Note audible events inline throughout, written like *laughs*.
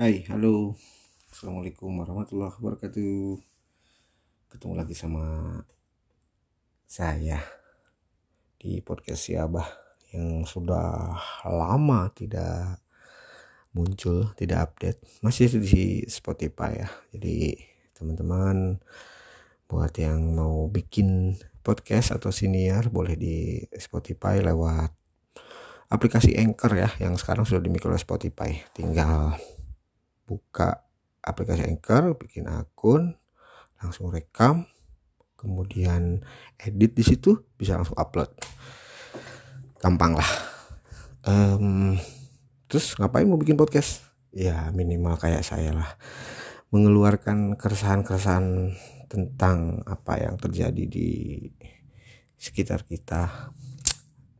Hai, halo. Assalamualaikum warahmatullahi wabarakatuh. Ketemu lagi sama saya di podcast si Abah yang sudah lama tidak muncul, tidak update. Masih di Spotify ya. Jadi teman-teman buat yang mau bikin podcast atau siniar boleh di Spotify lewat aplikasi Anchor ya yang sekarang sudah dimiliki oleh Spotify. Tinggal buka aplikasi Anchor, bikin akun, langsung rekam, kemudian edit di situ bisa langsung upload. Gampang lah. Um, terus ngapain mau bikin podcast? Ya minimal kayak saya lah, mengeluarkan keresahan-keresahan tentang apa yang terjadi di sekitar kita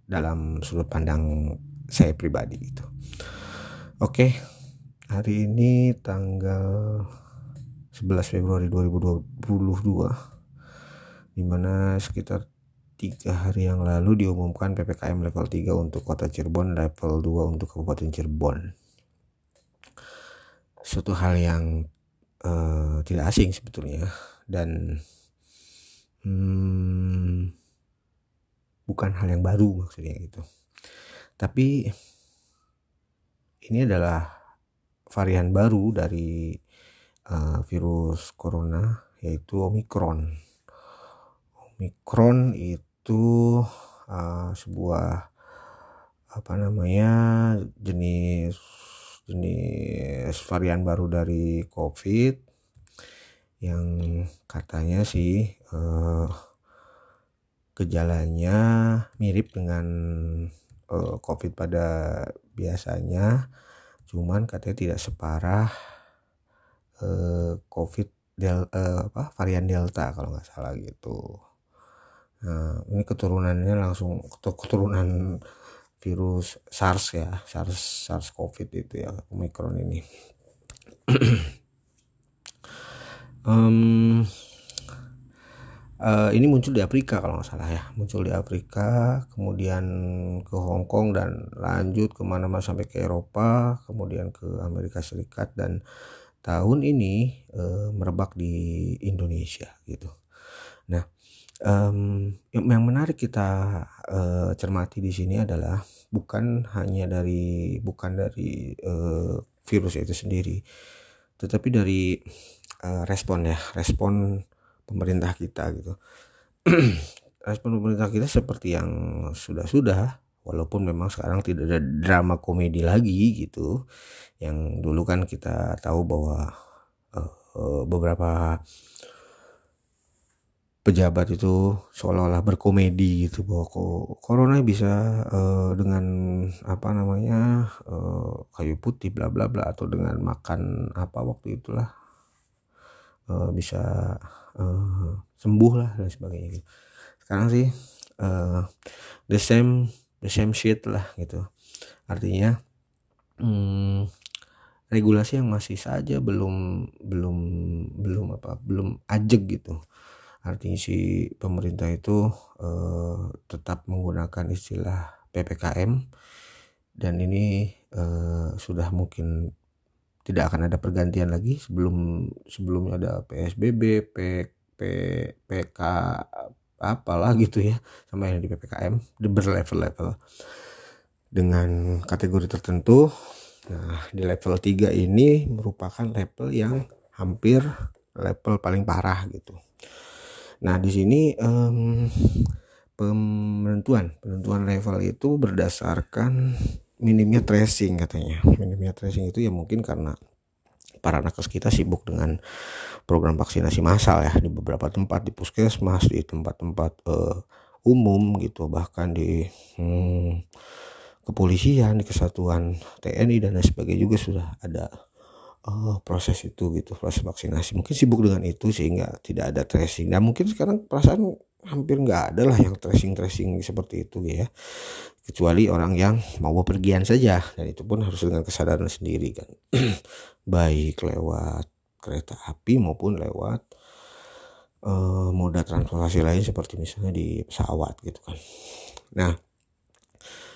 dalam sudut pandang saya pribadi itu. Oke, hari ini tanggal 11 Februari 2022 di mana sekitar tiga hari yang lalu diumumkan PPKM level 3 untuk kota Cirebon level 2 untuk Kabupaten Cirebon. Suatu hal yang uh, tidak asing sebetulnya dan hmm, bukan hal yang baru maksudnya gitu. Tapi ini adalah varian baru dari uh, virus corona yaitu omikron omikron itu uh, sebuah apa namanya jenis jenis varian baru dari covid yang katanya sih uh, gejalanya mirip dengan uh, COVID pada biasanya, cuman katanya tidak separah uh, COVID del uh, apa varian Delta kalau nggak salah gitu. Nah, ini keturunannya langsung keturunan virus SARS ya, SARS SARS COVID itu ya, Omicron ini. *clears throat* um, uh, ini muncul di Afrika kalau nggak salah ya. Muncul di Afrika kemudian ke Hong Kong dan lanjut ke mana-mana sampai ke Eropa kemudian ke Amerika Serikat dan tahun ini uh, merebak di Indonesia gitu. Nah um, yang menarik kita uh, cermati di sini adalah bukan hanya dari bukan dari uh, virus itu sendiri tetapi dari uh, respon ya respon pemerintah kita gitu. *clears throat* Respon pemerintah kita seperti yang sudah-sudah walaupun memang sekarang tidak ada drama komedi lagi gitu. Yang dulu kan kita tahu bahwa uh, beberapa pejabat itu seolah-olah berkomedi gitu bahwa kok corona bisa uh, dengan apa namanya uh, kayu putih bla bla bla atau dengan makan apa waktu itulah uh, bisa uh, sembuh lah dan sebagainya gitu. Sekarang sih uh, the same the same shit lah gitu. Artinya hmm, regulasi yang masih saja belum belum belum apa belum ajeg gitu. Artinya si pemerintah itu uh, tetap menggunakan istilah ppkm dan ini uh, sudah mungkin tidak akan ada pergantian lagi sebelum sebelumnya ada PSBB, P, P, PK apalah gitu ya sama yang di PPKM di berlevel-level. Dengan kategori tertentu nah di level 3 ini merupakan level yang hampir level paling parah gitu. Nah di sini um, penentuan penentuan level itu berdasarkan minimnya tracing katanya. Minimnya tracing itu ya mungkin karena para nakes kita sibuk dengan program vaksinasi massal ya. Di beberapa tempat di puskesmas di tempat-tempat uh, umum gitu. Bahkan di hmm, kepolisian di kesatuan TNI dan lain sebagainya juga sudah ada uh, proses itu gitu proses vaksinasi. Mungkin sibuk dengan itu sehingga tidak ada tracing. Dan mungkin sekarang perasaan hampir nggak ada lah yang tracing tracing seperti itu ya. Kecuali orang yang mau bepergian saja. Dan itu pun harus dengan kesadaran sendiri kan. *clears throat* Baik lewat kereta api maupun lewat uh, moda transportasi lain seperti misalnya di pesawat gitu kan. Nah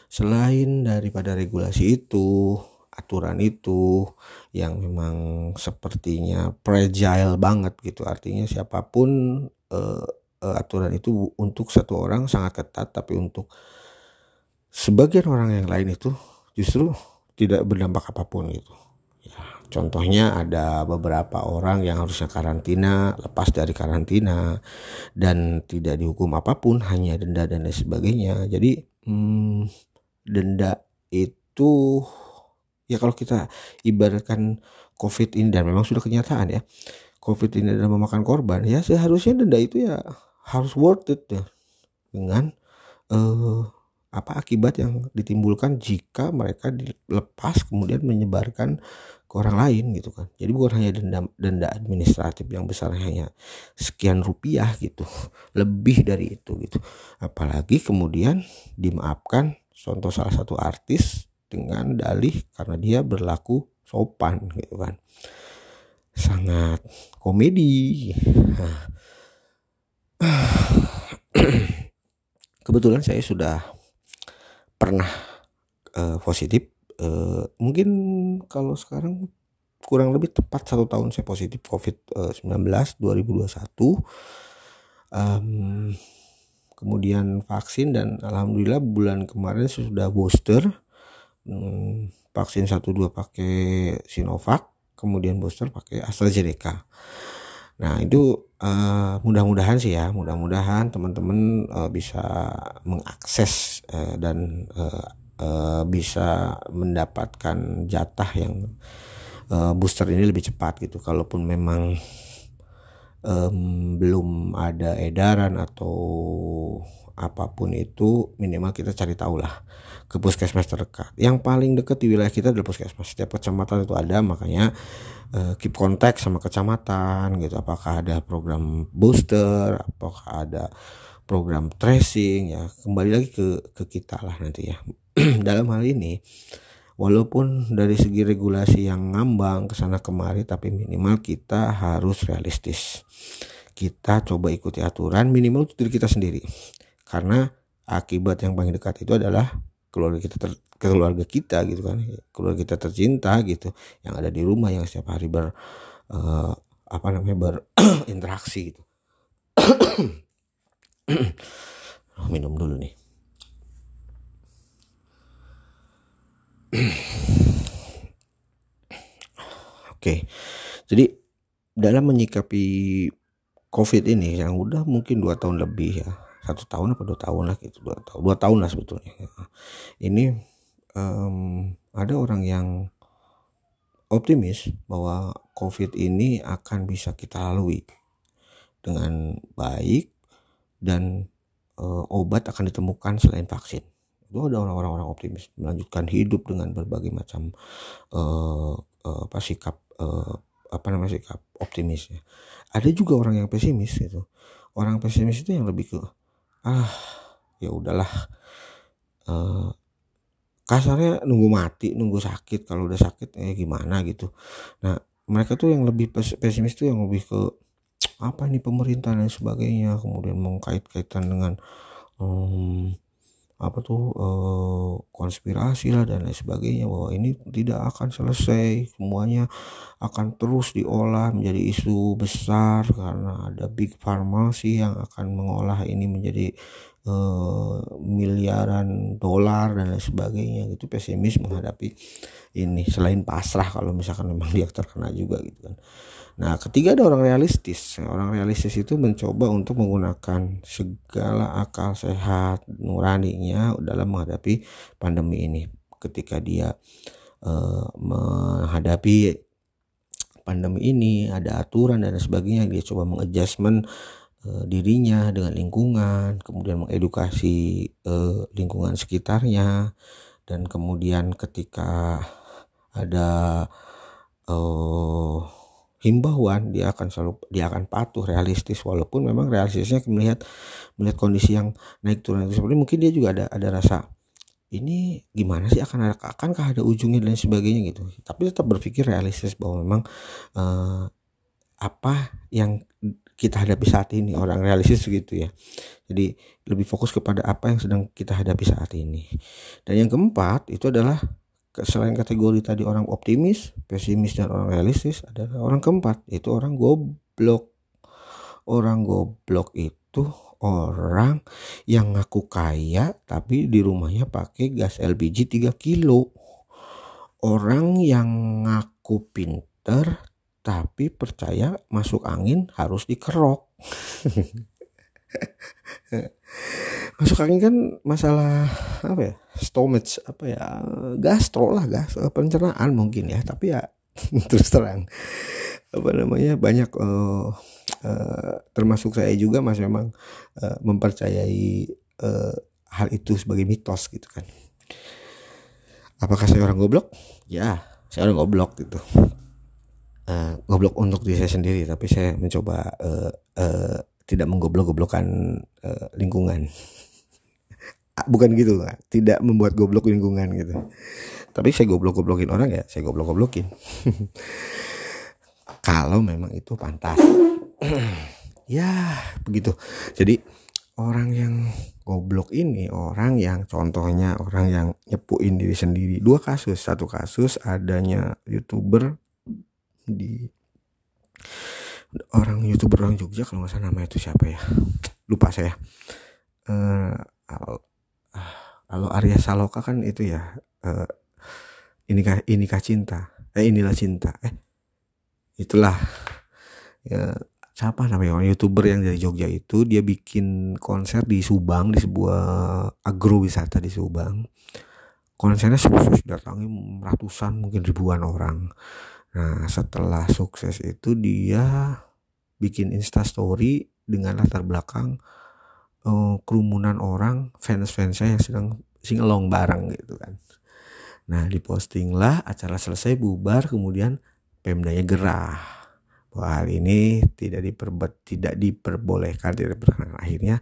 selain daripada regulasi itu aturan itu yang memang sepertinya fragile banget gitu. Artinya siapa pun uh, uh, aturan itu untuk satu orang sangat ketat tapi untuk sebagian orang yang lain itu justru tidak berdampak apa pun gitu. Ya contohnya ada beberapa orang yang harusnya karantina lepas dari karantina dan tidak dihukum apa pun hanya denda dan lain sebagainya. Jadi hmm, denda itu ya kalau kita ibaratkan covid ini dan memang sudah kenyataan ya covid ini adalah memakan korban ya seharusnya denda itu ya harus worth it ya dengan uh, apa akibat yang ditimbulkan jika mereka dilepas kemudian menyebarkan ke orang lain gitu kan. Jadi bukan hanya denda denda administratif yang besar hanya sekian rupiah gitu. Lebih dari itu gitu. Apalagi kemudian dimaafkan contoh salah satu artis dengan dalih karena dia berlaku sopan gitu kan. Sangat komedi *sighs* kebetulan saya sudah pernah uh, positif. Uh, mungkin kalau sekarang kurang lebih tepat satu tahun saya positif COVID-19 2021 um, kemudian vaksin dan alhamdulillah bulan kemarin sudah booster. Hmm, vaksin satu dua pakai Sinovac kemudian booster pakai AstraZeneca nah itu uh, mudah-mudahan sih ya mudah-mudahan teman-teman uh, bisa mengakses uh, dan uh, uh, bisa mendapatkan jatah yang uh, booster ini lebih cepat gitu. Kalaupun memang um, belum ada edaran atau apa pun itu minimal kita cari tahu lah ke puskesmas terdekat. Yang paling dekat di wilayah kita adalah puskesmas. Setiap kecamatan itu ada, makanya uh, keep kontak sama kecamatan gitu. Apakah ada program booster, apakah ada program tracing ya. Kembali lagi ke ke kita lah nanti ya. *clears throat* Dalam hal ini walaupun dari segi regulasi yang ngambang ke sana kemari tapi minimal kita harus realistis. Kita coba ikuti aturan minimal untuk diri kita sendiri. Karena akibat yang paling dekat itu adalah keluarga kita ter, keluarga kita gitu kan. Keluarga kita tercinta gitu. Yang ada di rumah yang setiap hari ber uh, apa namanya berinteraksi *clears throat* gitu. *clears throat* Minum dulu nih. *clears throat* Oke, jadi dalam menyikapi COVID ini yang udah mungkin dua tahun lebih ya, satu tahun apa dua tahun lah gitu dua tahun dua tahun lah sebetulnya ini um, ada orang yang optimis bahwa covid ini akan bisa kita lalui dengan baik dan uh, obat akan ditemukan selain vaksin. Itu ada orang-orang orang optimis melanjutkan hidup dengan berbagai macam uh, uh, apa sikap uh, apa namanya sikap optimisnya ada juga orang yang pesimis gitu. Orang pesimis itu yang lebih ke ah ya udahlah. Uh, kasarnya nunggu mati nunggu sakit. Kalau udah sakit eh gimana gitu. Nah mereka tuh yang lebih pesimis tuh yang lebih ke apa ini pemerintah dan sebagainya? Kemudian mengkait-kaitan dengan um, apa tuh eh, konspirasi lah dan lain sebagainya bahwa ini tidak akan selesai semuanya akan terus diolah menjadi isu besar karena ada big farmasi yang akan mengolah ini menjadi eh, miliaran dolar dan lain sebagainya gitu pesimis menghadapi ini selain pasrah kalau misalkan memang dia terkena juga gitu kan Nah, ketiga ada orang realistis. Orang realistis itu mencoba untuk menggunakan segala akal sehat nuraninya dalam menghadapi pandemi ini. Ketika dia uh, menghadapi pandemi ini, ada aturan dan sebagainya, dia coba mengadjustment uh, dirinya dengan lingkungan, kemudian mengedukasi uh, lingkungan sekitarnya, dan kemudian ketika ada uh, himbauan dia akan selalu dia akan patuh realistis. Walaupun memang realistisnya melihat melihat kondisi yang naik turun. Itu seperti mungkin dia juga ada ada rasa ini gimana sih? Akan ada akankah ada ujungnya? dan sebagainya gitu. Tapi tetap berpikir realistis bahwa memang uh, apa yang kita hadapi saat ini orang realistis gitu ya. Jadi lebih fokus kepada apa yang sedang kita hadapi saat ini. Dan yang keempat itu adalah selain kategori tadi orang optimis pesimis dan orang realistis ada orang keempat itu orang goblok. Orang goblok itu orang yang ngaku kaya tapi di rumahnya pakai gas LPG 3 kilo. Orang yang ngaku pinter tapi percaya masuk angin harus dikerok. *laughs* Masuk angin kan masalah apa ya stomach apa ya gastro lah gas pencernaan mungkin ya. Tapi ya *laughs* terus terang apa namanya banyak uh, uh, termasuk saya juga masih memang uh, mempercayai uh, hal itu sebagai mitos gitu kan. Apakah saya orang goblok? Ya saya orang goblok gitu uh, goblok untuk diri saya sendiri tapi saya mencoba uh, uh, tidak menggoblok-goblokan uh, lingkungan. *laughs* Bukan gitu tidak membuat goblok lingkungan gitu. Tapi saya goblok-goblokin orang ya saya goblok-goblokin. *laughs* Kalau memang itu pantas. *clears throat* Ya begitu. Jadi orang yang goblok ini orang yang contohnya orang yang nyepuin diri sendiri. Dua kasus. Satu kasus adanya youtuber di orang youtuber orang Jogja kalau nggak salah nama itu siapa ya? Lupa saya. Uh, kalau Arya Saloka kan itu ya uh, inikah inikah cinta. Eh inilah cinta. Eh itulah. Ya siapa namanya orang youtuber yang dari Jogja itu dia bikin konser di Subang di sebuah agrowisata di Subang. Konsernya sukses datangi ratusan mungkin ribuan orang nah setelah sukses itu dia bikin instastory dengan latar belakang uh, kerumunan orang fans-fansnya yang sedang singelong bareng gitu kan. Nah diposting lah acara selesai bubar kemudian Pemdanya gerah bahwa hal ini tidak diperbet tidak diperbolehkan tidak diperkenankan akhirnya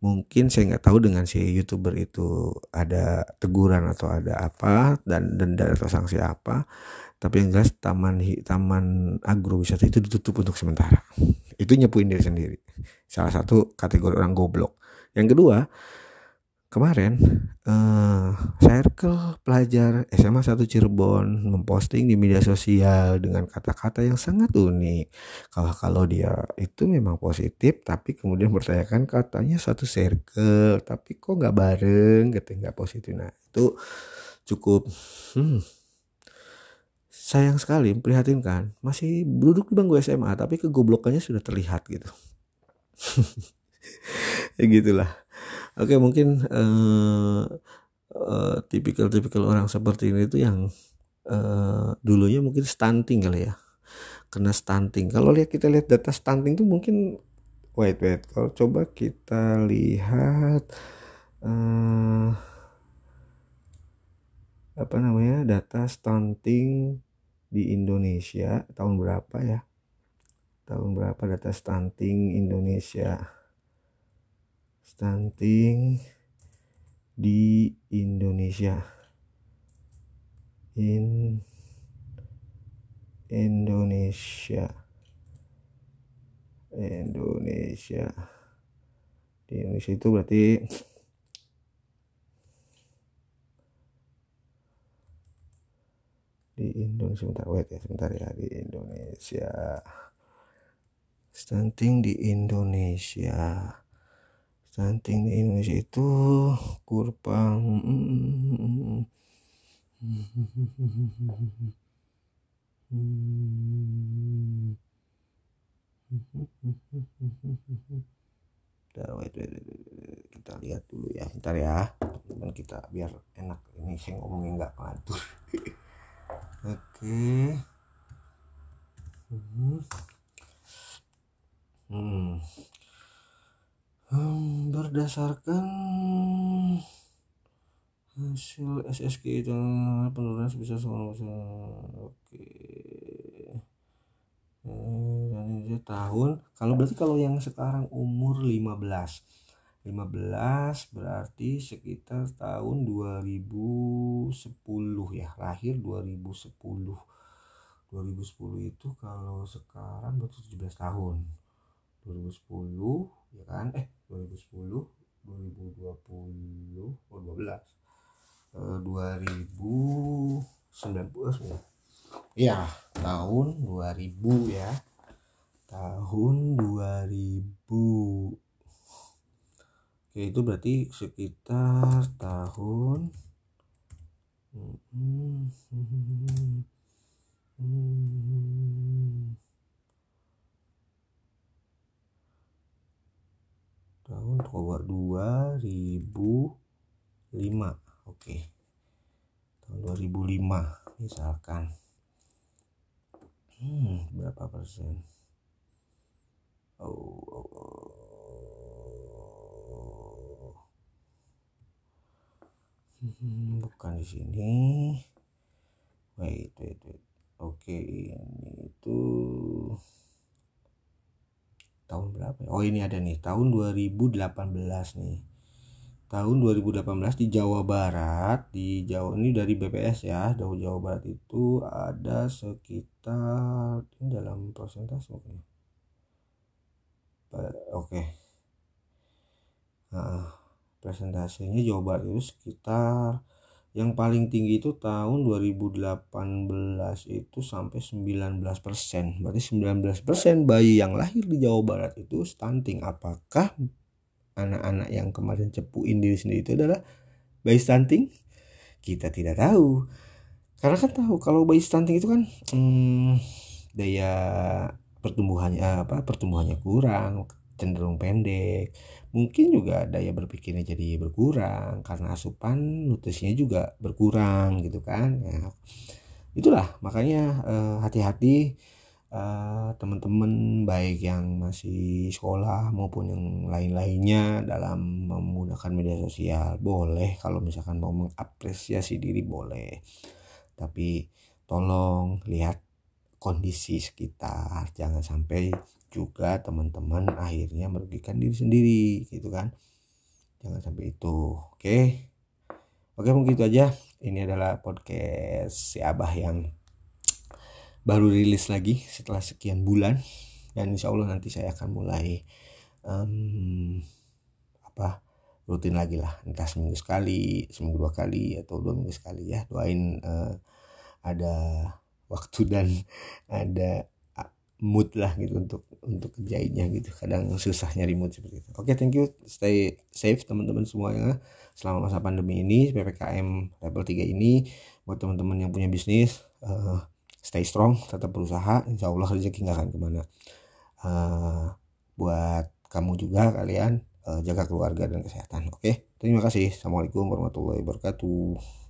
mungkin saya nggak tahu dengan si youtuber itu ada teguran atau ada apa dan denda atau sanksi apa tapi yang jelas taman taman agrowisata itu ditutup untuk sementara. Itu nyepuin diri sendiri. Salah satu kategori orang goblok. Yang kedua kemarin uh, circle pelajar SMA 1 Cirebon memposting di media sosial dengan kata-kata yang sangat unik. Kalau kalau dia itu memang positif tapi kemudian bertanyakan katanya satu circle tapi kok nggak bareng gitu nggak positif. Nah itu cukup hmm, sayang sekali memprihatinkan masih duduk di bangku SMA tapi kegoblokannya sudah terlihat gitu. *laughs* Ya gitulah. Oke mungkin uh, uh, tipikal-tipikal orang seperti ini itu yang uh, dulunya mungkin stunting kali ya. Kena stunting. Kalau lihat kita lihat data stunting tuh mungkin wait wait. Kalau coba kita lihat uh, apa namanya data stunting di Indonesia tahun berapa ya? Tahun berapa data stunting Indonesia? Stunting di Indonesia. In Indonesia. Indonesia. Di Indonesia itu berarti di Indonesia sebentar wait ya sebentar ya di Indonesia. Stunting di Indonesia. Stunting di Indonesia itu kurang wait, wait, kita lihat dulu ya ntar ya. Dan kita biar enak. Ini saya ngomongin nggak ngatur *laughs* oke okay. hmm. hmm hmm, berdasarkan hasil SSG itu penurunan sebesar oke eh, dan ini tahun kalau berarti kalau yang sekarang umur 15 15 berarti sekitar tahun 2010 ya lahir 2010 2010 itu kalau sekarang berarti 17 tahun. 2010 ya kan? Eh 2010 2020 oh 12 12 uh, 2019 ya tahun 2000 ya. Tahun 2000 Oke itu berarti sekitar tahun tahun coba 2005 oke. Tahun 2005 misalkan. Hmm, berapa persen? Oh, oh, oh. Hmm, bukan di sini. Wait wait wait. Oke ini itu tahun berapa ya? Oh ini ada nih tahun 2018 nih. Tahun 2018 di Jawa Barat di Jawa ini dari BPS ya Jawa Jawa Barat itu ada sekitar ini dalam persentase oke oke. Nah, presentasenya Jawa Barat itu sekitar yang paling tinggi itu tahun 2018 itu sampai 19% berarti 19% bayi yang lahir di Jawa Barat itu stunting. Apakah anak-anak yang kemarin cepuin diri sendiri itu adalah bayi stunting? Kita tidak tahu. Karena kan tahu kalau bayi stunting itu kan hmm, daya pertumbuhannya apa pertumbuhannya kurang cenderung pendek. Mungkin juga daya berpikirnya jadi berkurang karena asupan nutrisinya juga berkurang gitu kan ya. Itulah makanya eh, hati-hati uh, teman-teman baik yang masih sekolah maupun yang lain-lainnya dalam menggunakan media sosial. Boleh kalau misalkan mau mengapresiasi diri boleh. Tapi tolong lihat kondisi sekitar. Jangan sampai juga teman-teman akhirnya merugikan diri sendiri gitu kan? Jangan sampai itu oke? Oke mungkin itu aja. Ini adalah podcast si abah yang baru rilis lagi setelah sekian bulan. Dan insya Allah nanti saya akan mulai um, apa rutin lagi lah. Entah seminggu sekali seminggu dua kali atau dua minggu sekali ya. Doain uh, ada waktu dan *laughs* ada mood lah gitu untuk untuk kerjainnya gitu. Kadang susah nyari mood seperti itu. Oke okay, thank you. Stay safe teman-teman semuanya selama masa pandemi ini ppkm level 3 ini buat teman-teman yang punya bisnis uh, stay strong tetap berusaha. Insya Allah rezeki nggak akan ke mana. Uh, buat kamu juga kalian uh, jaga keluarga dan kesehatan. Oke okay? terima kasih. Assalamualaikum warahmatullahi wabarakatuh